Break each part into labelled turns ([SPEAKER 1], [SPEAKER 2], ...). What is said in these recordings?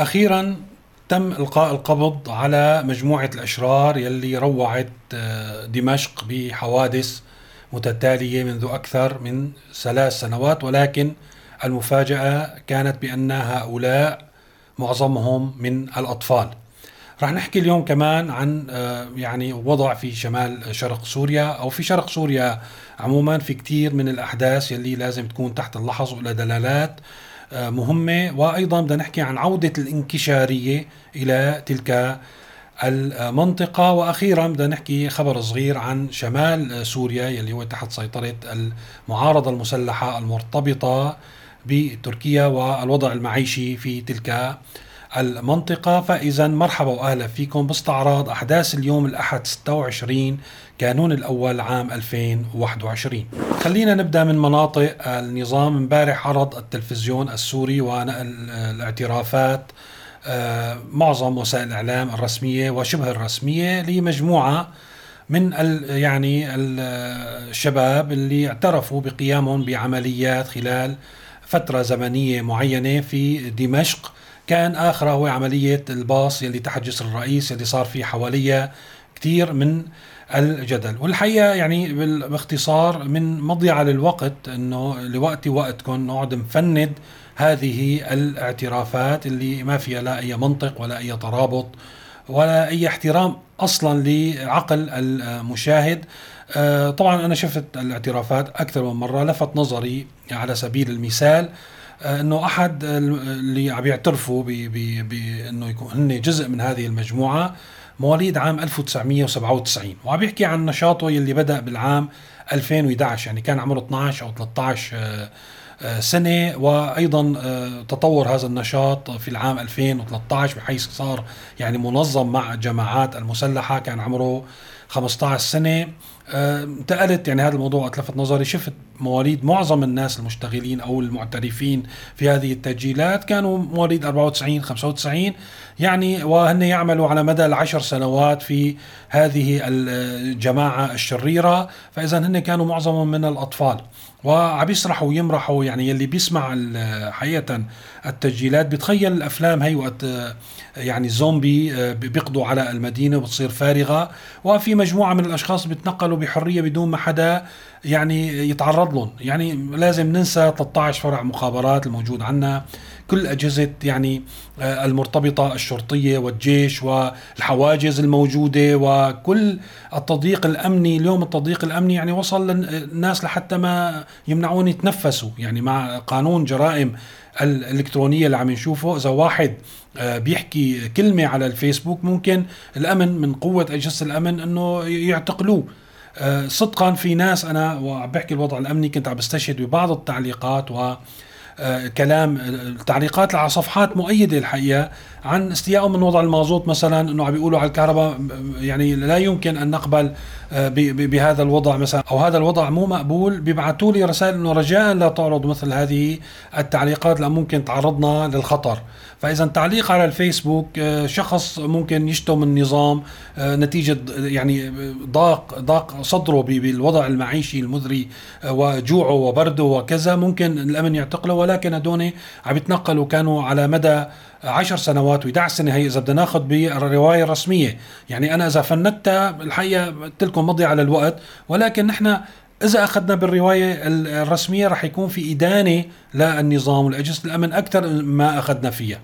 [SPEAKER 1] أخيرا تم إلقاء القبض على مجموعة الأشرار يلي روعت آه، دمشق بحوادث متتالية منذ أكثر من ثلاث سنوات ولكن المفاجأة كانت بأن هؤلاء معظمهم من الأطفال. رح نحكي اليوم كمان عن آه، يعني وضع في شمال شرق سوريا أو في شرق سوريا عموما في كثير من الأحداث يلي لازم تكون تحت اللحظ ولا دلالات مهمة. وأيضا بدنا نحكي عن عودة الانكشارية إلى تلك المنطقة. وأخيرا بدنا نحكي خبر صغير عن شمال سوريا يلي هو تحت سيطرة المعارضة المسلحة المرتبطة بتركيا والوضع المعيشي في تلك المنطقة. فإذا مرحبا وأهلا فيكم باستعراض أحداث اليوم الأحد 26 كانون الأول عام 2021 خلينا نبدأ من مناطق النظام. امبارح عرض التلفزيون السوري ونقل الاعترافات آه، معظم وسائل الإعلام الرسمية وشبه الرسمية لمجموعة من ال يعني الشباب اللي اعترفوا بقيامهم بعمليات خلال فترة زمنية معينة في دمشق. كان آخرها هو عملية الباص يلي تحت جسر الرئيس يلي صار فيه حواليها كثير من الجدل. والحقيقة يعني باختصار من مضيعة للوقت إنه لوقت وقتكم نقعد نفند هذه الاعترافات اللي ما فيها لا أي منطق ولا أي ترابط ولا أي احترام أصلا لعقل المشاهد. آه، طبعا أنا شفت الاعترافات أكثر من مرة لفت نظري على سبيل المثال. انه احد اللي عم يعترفوا بانه يكون هن جزء من هذه المجموعة مواليد عام 1997 وعم يحكي عن نشاطه يلي بدأ بالعام 2011 يعني كان عمره 12 أو 13 آه، آه، سنة وأيضا تطور هذا النشاط في العام 2013 بحيث صار يعني منظم مع الجماعات المسلحة كان عمره 15 سنة. انتقلت يعني هذا الموضوع أتلفت نظري شفت مواليد معظم الناس المشتغلين أو المعترفين في هذه التسجيلات. كانوا مواليد 94 95 يعني وهن يعملوا على مدى العشر سنوات في هذه الجماعة الشريرة. فإذا هن كانوا معظمهم من الأطفال. وعم يسرحوا ويمرحوا يعني يلي بيسمع حقيقة التسجيلات. بتخيل الأفلام هي وقت يعني زومبي آه، بيقضوا على المدينة وبتصير فارغة. وفي مجموعة من الأشخاص بيتنقلوا بحرية بدون ما حدا يعني يتعرض لهم. يعني لازم ننسى 13 فرع مخابرات الموجود عندنا كل أجهزة يعني آه، المرتبطة الشرطية والجيش والحواجز الموجودة وكل التضييق الأمني اليوم التضييق الأمني يعني وصل للناس لحتى ما يمنعون يتنفسوا. يعني مع قانون جرائم الإلكترونية اللي عم نشوفه إذا واحد آه، بيحكي كلمة على الفيسبوك ممكن الأمن من قوة أجهزة الأمن أنه يعتقلوه. صدقا في ناس أنا وعم بحكي الوضع الأمني كنت عم بستشهد ببعض التعليقات و آه، كلام التعليقات على صفحات مؤيدة الحقيقة عن استيائهم من وضع المازوت مثلا إنه عم بيقولوا على الكهرباء يعني لا يمكن أن نقبل آه، بهذا الوضع مثلا. أو هذا الوضع مو مقبول بيبعثوا لي رسائل إنه رجاء لا تعرض مثل هذه التعليقات لأن ممكن تعرضنا للخطر. فاذا تعليق على الفيسبوك آه، شخص ممكن يشتم النظام آه، نتيجة يعني ضاق ضاق صدره بالوضع المعيشي المذري وجوعه وبرده وكذا ممكن الأمن يعتقله ولكن هدول عم يتنقلوا كانوا على مدى عشر سنوات و11 سنة هي إذا بدنا ناخذ بالرواية الرسمية. يعني أنا إذا فندتها الحقيقة قلت لكم على الوقت ولكن نحن إذا أخذنا بالرواية الرسمية رح يكون في إدانة للنظام ولاجهزه الأمن أكثر ما أخذنا فيها.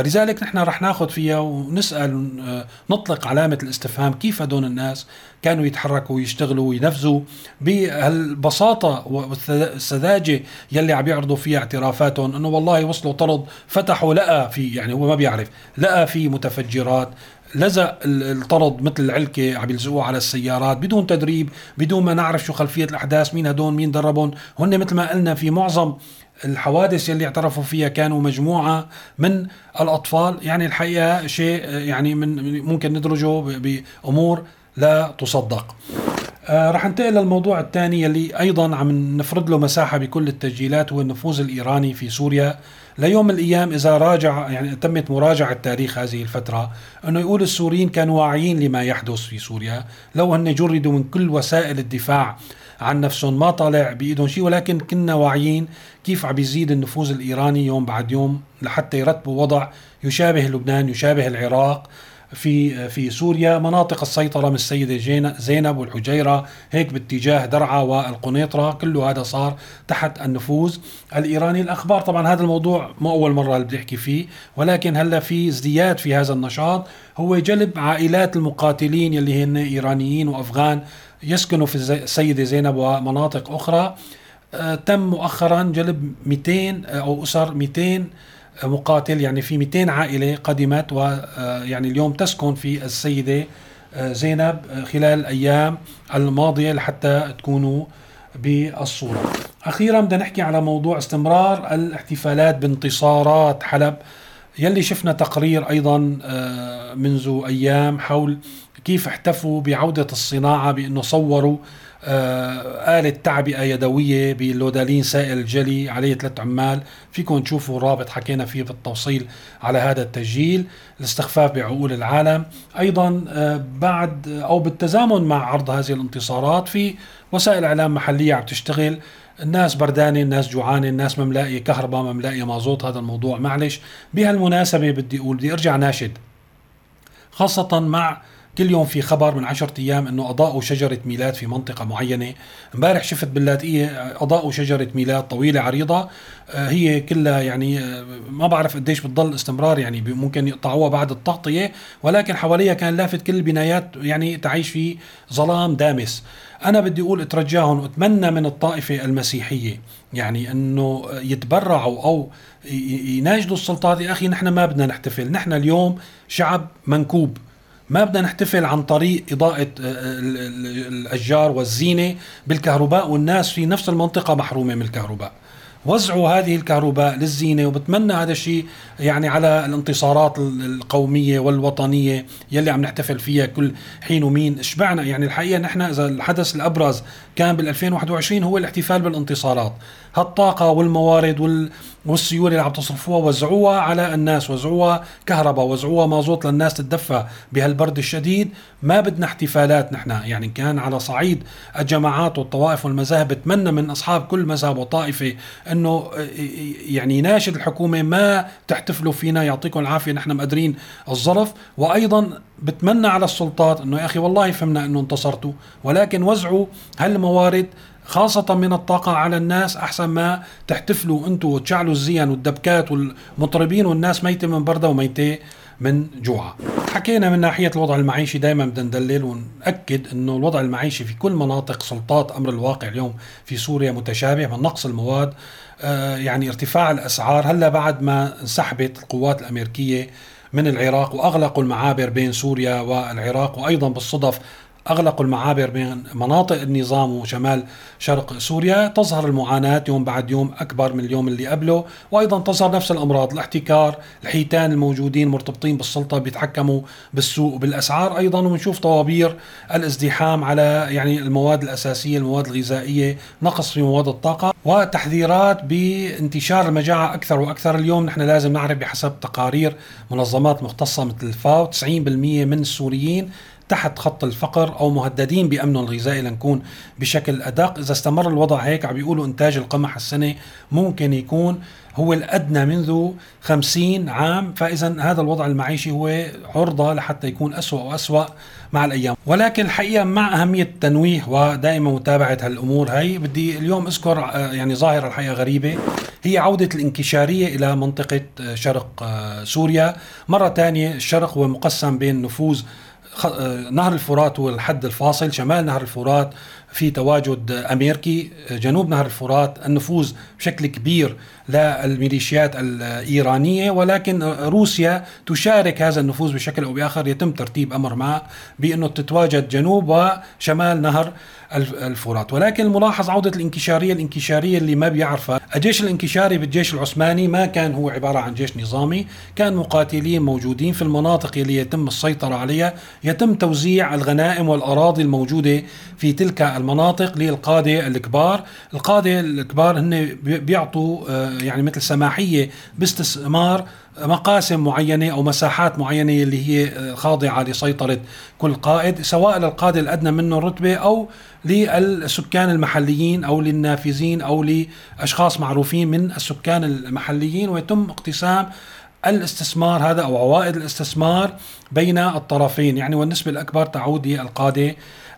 [SPEAKER 1] فلذلك نحن رح ناخذ فيها ونسأل آه، نطلق علامة الاستفهام كيف هدول الناس كانوا يتحركوا ويشتغلوا وينفذوا بهالبساطة والسذاجة يلي عم يعرضوا فيها اعترافاتهم إنه والله وصلوا طرد فتحوا لقى في يعني هو ما بيعرف لقى في متفجرات لزق الطرد مثل العلكة عم يلزقوه على السيارات بدون تدريب بدون ما نعرف شو خلفية الأحداث مين هدول مين دربهم هن مثل ما قلنا في معظم الحوادث يلي اعترفوا فيها كانوا مجموعة من الأطفال. يعني الحقيقة شيء يعني من ممكن ندرجه بأمور لا تصدق. آه رح ننتقل للموضوع الثاني يلي أيضا عم نفرض له مساحة بكل التسجيلات هو النفوذ الإيراني في سوريا. ليوم من الأيام إذا راجع يعني تمت مراجعة تاريخ هذه الفترة أنه يقول السوريين كانوا واعيين لما يحدث في سوريا. لو هن جردوا من كل وسائل الدفاع عن نفسهم ما طالع بإيدهم شيء ولكن كنا واعيين كيف عم بيزيد النفوذ الإيراني يوم بعد يوم لحتى يرتبوا وضع يشابه لبنان يشابه العراق. في في سوريا مناطق السيطرة من السيدة زينب والحجيرة هيك باتجاه درعا والقنيطرة. كله هذا صار تحت النفوذ الإيراني. الأخبار طبعا هذا الموضوع مو أول مرة اللي بدي أحكي فيه ولكن هلأ في ازدياد في هذا النشاط. هو جلب عائلات المقاتلين يلي هن إيرانيين وأفغان يسكنوا في السيدة زينب ومناطق أخرى. آه تم مؤخرا جلب 200 أو أسر 200 مقاتل يعني في 200 عائلة قدمت ويعني آه، اليوم تسكن في السيدة آه، زينب آه، خلال الأيام الماضية لحتى تكونوا بالصورة. أخيرا بدنا نحكي على موضوع استمرار الاحتفالات بانتصارات حلب. يلي شفنا تقرير أيضا منذ أيام حول كيف احتفوا بعودة الصناعة بأنه صوروا آه، آلة تعبئة يدوية باللودالين سائل الجلي عليه ثلاث عمال. فيكم تشوفوا الرابط حكينا فيه بالتوصيل على هذا التسجيل الاستخفاف بعقول العالم. أيضا آه، بعد أو بالتزامن مع عرض هذه الانتصارات في وسائل إعلام محلية عم تشتغل. الناس بردانة الناس جوعانة الناس مملاقية كهرباء مملاقية مازوت هذا الموضوع. معلش بهالمناسبة بدي أقول بدي أرجع ناشد خاصة مع كل يوم في خبر من عشرة أيام أنه أضاءوا شجرة ميلاد في منطقة معينة. إمبارح شفت باللاذقية أضاءوا شجرة ميلاد طويلة عريضة. آه، هي كلها يعني آه، ما بعرف قديش بتضل استمرار يعني ممكن يقطعوها بعد التغطية. ولكن حواليها كان لافت كل البنايات يعني تعيش في ظلام دامس. أنا بدي أقول أترجاهم واتمنى من الطائفة المسيحية يعني إنه يتبرعوا أو يناشدوا السلطات. يا أخي نحن ما بدنا نحتفل. نحن اليوم شعب منكوب. ما بدنا نحتفل عن طريق إضاءة آه، آه، الأشجار والزينة بالكهرباء والناس في نفس المنطقة محرومة من الكهرباء. وزعوا هذه الكهرباء للزينة وبتمنى هذا الشيء يعني على الانتصارات القومية والوطنية يلي عم نحتفل فيها كل حين ومين. شبعنا يعني الحقيقة نحن إذا الحدث الأبرز كان بال 2021 هو الاحتفال بالانتصارات. هالطاقة والموارد وال والسيولة اللي عم تصرفوها وزعوها على الناس وزعوها كهرباء وزعوها مازوت للناس تتدفى بهالبرد الشديد. ما بدنا احتفالات نحن يعني كان على صعيد الجماعات والطوائف والمذاهب بتمنى من أصحاب كل مذهب وطائفة إنه يعني يناشد الحكومة ما تحتفلوا فينا يعطيكم العافية نحن مقدرين الظرف. وأيضا بتمنى على السلطات إنه يا أخي والله فهمنا إنه انتصرتوا ولكن وزعوا هالموارد خاصة من الطاقة على الناس أحسن ما تحتفلوا أنتم وتشعلوا الزين والدبكات والمطربين والناس ميتة من بردة وميتة من جوعة حكينا من ناحية الوضع المعيشي دائما بدنا ندلل ونأكد أنه الوضع المعيشي في كل مناطق سلطات أمر الواقع اليوم في سوريا متشابه من نقص المواد آه يعني ارتفاع الأسعار. هلأ بعد ما انسحبت القوات الأمريكية من العراق وأغلقوا المعابر بين سوريا والعراق وأيضا بالصدف أغلقوا المعابر بين مناطق النظام وشمال شرق سوريا. تظهر المعاناة يوم بعد يوم أكبر من اليوم اللي قبله وأيضا تظهر نفس الأمراض الاحتكار الحيتان الموجودين مرتبطين بالسلطة بيتحكموا بالسوق وبالأسعار أيضا ونشوف طوابير الازدحام على يعني المواد الأساسية المواد الغذائية نقص في مواد الطاقة وتحذيرات بانتشار المجاعة أكثر وأكثر. اليوم نحن لازم نعرف بحسب تقارير منظمات مختصة مثل الفاو 90% من السوريين تحت خط الفقر أو مهددين بامنهم الغذائي لنكون بشكل أدق. إذا استمر الوضع هيك عم بيقولوا إنتاج القمح السنة ممكن يكون هو الأدنى منذ خمسين عام. فإذا هذا الوضع المعيشي هو عرضة لحتى يكون أسوأ وأسوأ مع الأيام. ولكن الحقيقة مع أهمية التنويه ودائما متابعة هالأمور هي بدي اليوم أذكر آه، يعني ظاهرة الحقيقة غريبة. هي عودة الانكشارية إلى منطقة آه، شرق آه، سوريا. مرة ثانية الشرق هو مقسم بين نفوذ نهر الفرات هو الحد الفاصل شمال نهر الفرات في تواجد امريكي جنوب نهر الفرات النفوذ بشكل كبير للميليشيات الإيرانية ولكن روسيا تشارك هذا النفوذ بشكل أو بآخر. يتم ترتيب أمر ما بأنه تتواجد جنوب وشمال نهر الفرات. ولكن الملاحظ عودة الانكشارية الانكشارية اللي ما بيعرفها. الجيش الانكشاري بالجيش العثماني ما كان هو عبارة عن جيش نظامي كان مقاتلين موجودين في المناطق اللي يتم السيطرة عليها. يتم توزيع الغنائم والأراضي الموجودة في تلك المناطق للقادة الكبار. القادة الكبار هن بيعطوا آه، يعني مثل سماحية باستثمار مقاسم معينة أو مساحات معينة اللي هي خاضعة لسيطرة كل قائد سواء للقائد الأدنى منه رتبه أو للسكان المحليين أو للنافذين أو لأشخاص معروفين من السكان المحليين. ويتم اقتسام الاستثمار هذا أو عوائد الاستثمار بين الطرفين. يعني والنسبة الأكبر تعود للقاده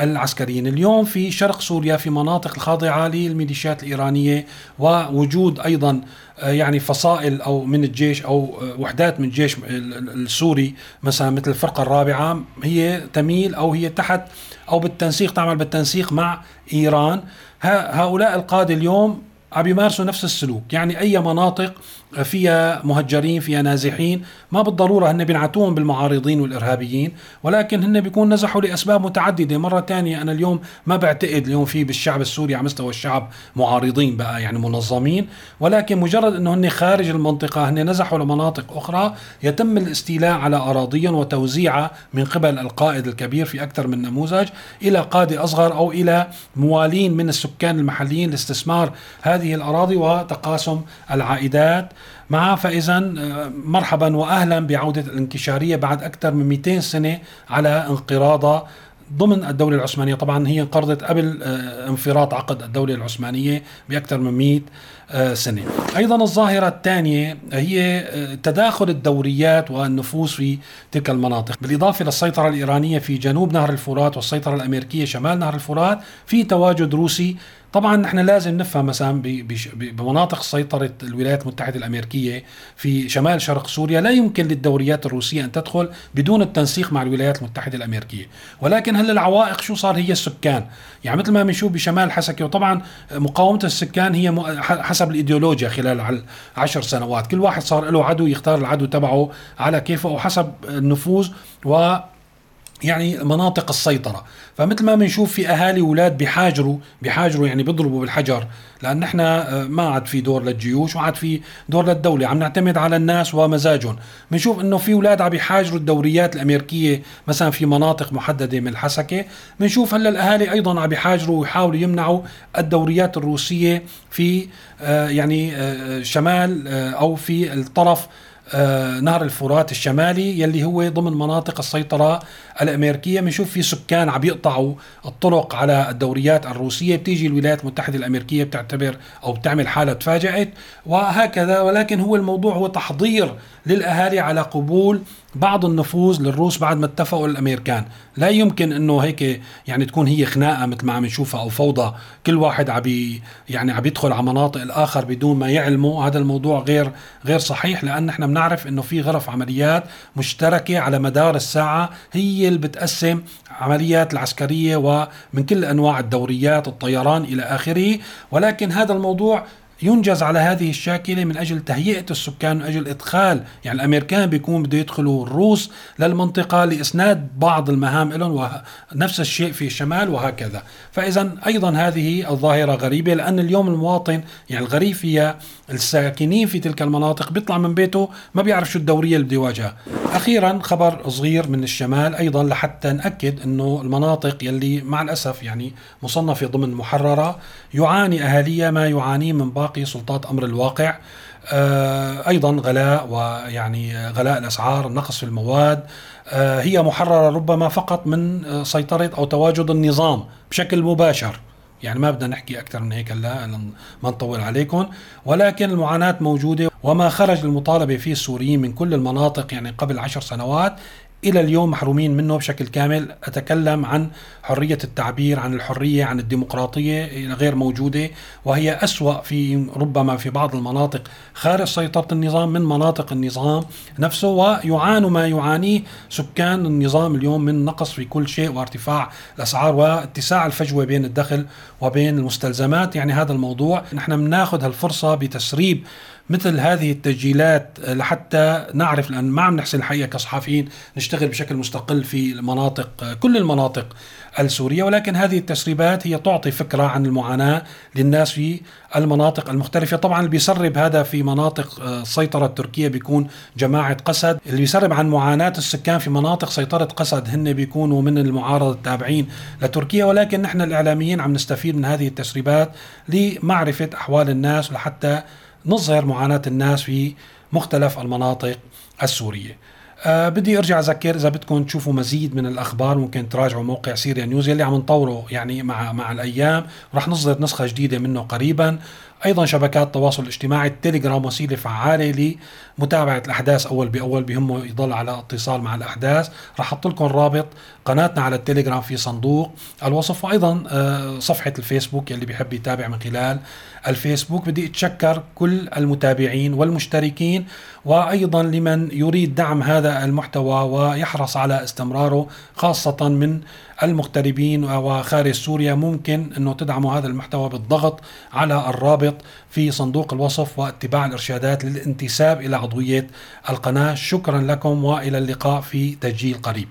[SPEAKER 1] العسكريين. اليوم في شرق سوريا في مناطق الخاضعة للميليشيات الإيرانية ووجود أيضا آه، يعني فصائل أو من الجيش أو آه، وحدات من الجيش السوري مثلا مثل الفرقة الرابعة هي تميل أو هي تحت أو بالتنسيق تعمل بالتنسيق مع إيران. هؤلاء القادة اليوم عم يمارسوا نفس السلوك. يعني أي مناطق فيها مهجرين فيها نازحين. ما بالضرورة هن بينعتوهم بالمعارضين والإرهابيين ولكن هن بيكون نزحوا لأسباب متعددة. مرة تانية أنا اليوم ما بعتقد اليوم في بالشعب السوري على مستوى الشعب معارضين بقى يعني منظمين. ولكن مجرد أنه هن خارج المنطقة هن نزحوا لمناطق أخرى يتم الاستيلاء على أراضيهم وتوزيعها من قبل القائد الكبير في أكثر من نموذج إلى قادة أصغر أو إلى موالين من السكان المحليين لاستثمار هذه الأراضي وتقاسم العائدات. معها. فإذا آه، مرحبا وأهلا بعودة الانكشارية بعد أكثر من 200 سنة على انقراضها ضمن الدولة العثمانية. طبعا هي انقرضت قبل آه، انفراط عقد الدولة العثمانية بأكثر من 100 آه، سنة. أيضا الظاهرة الثانية هي تداخل الدوريات والنفوذ في تلك المناطق. بالإضافة للسيطرة الإيرانية في جنوب نهر الفرات والسيطرة الأمريكية شمال نهر الفرات في تواجد روسي. طبعا نحن لازم نفهم مثلا بمناطق سيطرة الولايات المتحدة الأمريكية في شمال شرق سوريا. لا يمكن للدوريات الروسية أن تدخل بدون التنسيق مع الولايات المتحدة الأمريكية. ولكن هل العوائق شو صار؟ هي السكان. يعني مثل ما بنشوف بشمال حسكة وطبعا مقاومة السكان هي حسب الإيديولوجيا خلال عشر سنوات. كل واحد صار له عدو يختار العدو تبعه على كيفه وحسب النفوذ و يعني مناطق السيطرة. فمثل ما بنشوف في أهالي أولاد بيحاجروا بيحاجروا يعني بيضربوا بالحجر لأن إحنا آه، ما عاد في دور للجيوش وعاد في دور للدولة. عم نعتمد على الناس ومزاجهم. بنشوف إنه في أولاد عم يحاجروا الدوريات الأمريكية مثلا في مناطق محددة من الحسكة. بنشوف هلأ الأهالي أيضا عم يحاجروا ويحاولوا يمنعوا الدوريات الروسية في آه، يعني آه، شمال أو في الطرف نهر الفرات الشمالي يلي هو ضمن مناطق السيطرة الأمريكية. بنشوف في سكان عم يقطعوا الطرق على الدوريات الروسية. بتيجي الولايات المتحدة الأمريكية بتعتبر أو بتعمل حالة تفاجأت وهكذا. ولكن هو الموضوع هو تحضير للأهالي على قبول بعض النفوذ للروس بعد ما اتفقوا الأمريكان. لا يمكن إنه هيك يعني تكون هي خناقة مثل ما عم نشوفها أو فوضى. كل واحد عم يعني عم يدخل على مناطق الآخر بدون ما يعلموا. هذا الموضوع غير غير صحيح لأن إحنا بنعرف إنه في غرف عمليات مشتركة على مدار الساعة هي اللي بتقسم عمليات العسكرية ومن كل أنواع الدوريات الطيران إلى آخره. ولكن هذا الموضوع ينجز على هذه الشاكلة من أجل تهيئة السكان من أجل إدخال. يعني الأمريكان بيكون بده يدخلوا الروس للمنطقة لإسناد بعض المهام لهم ونفس الشيء في الشمال وهكذا. فإذا أيضا هذه الظاهرة غريبة لأن اليوم المواطن يعني الغريب فيها الساكنين في تلك المناطق بيطلع من بيته ما بيعرف شو الدورية اللي بده يواجهها. أخيرا خبر صغير من الشمال أيضا لحتى نأكد أنه المناطق يلي مع الأسف يعني مصنفة ضمن محررة يعاني أهاليها ما يعانيه من باقي سلطات أمر الواقع. آه، أيضا غلاء ويعني غلاء الأسعار النقص في المواد. آه، هي محررة ربما فقط من سيطرة أو تواجد النظام بشكل مباشر. يعني ما بدنا نحكي أكثر من هيك لا ما نطول عليكم. ولكن المعاناة موجودة وما خرج للمطالبه فيه السوريين من كل المناطق يعني قبل عشر سنوات. إلى اليوم محرومين منه بشكل كامل. أتكلم عن حرية التعبير عن الحرية عن الديمقراطية غير موجودة وهي أسوأ في ربما في بعض المناطق. خارج سيطرة النظام من مناطق النظام نفسه ويعانوا ما يعانيه سكان النظام اليوم من نقص في كل شيء وارتفاع الأسعار واتساع الفجوة بين الدخل وبين المستلزمات. يعني هذا الموضوع نحن بناخذ هالفرصة بتسريب مثل هذه التسجيلات لحتى نعرف لأن ما عم نحسن الحقيقة كصحفيين نشتغل بشكل مستقل في المناطق كل المناطق السورية. ولكن هذه التسريبات هي تعطي فكرة عن المعاناة للناس في المناطق المختلفة. طبعا اللي بيسرب هذا في مناطق السيطره التركيه بيكون جماعة قسد. اللي بيسرب عن معاناة السكان في مناطق سيطرة قسد هن بيكونوا من المعارضه التابعين لتركيا. ولكن نحن الإعلاميين عم نستفيد من هذه التسريبات لمعرفة أحوال الناس لحتى نظهر معاناة الناس في مختلف المناطق السورية. أه بدي أرجع أذكر إذا بدكم تشوفوا مزيد من الأخبار ممكن تراجعوا موقع سيريا نيوز اللي عم نطوره يعني مع مع الأيام. رح نصدر نسخة جديدة منه قريبا. أيضا شبكات التواصل الاجتماعي التليجرام وسيلة فعالة لمتابعة الأحداث. أول باول بهمه يضل على اتصال مع الأحداث. رح أحط لكم رابط قناتنا على التليجرام في صندوق. الوصف وأيضا آه، صفحة الفيسبوك اللي بيحب يتابع من خلال الفيسبوك. بدي أتشكر كل المتابعين والمشتركين وأيضا لمن يريد دعم هذا المحتوى ويحرص على استمراره خاصة من المغتربين وخارج سوريا. ممكن إنه تدعموا هذا المحتوى بالضغط على الرابط في صندوق الوصف واتباع الارشادات للانتساب إلى عضوية القناة. شكرا لكم وإلى اللقاء في تسجيل قريب.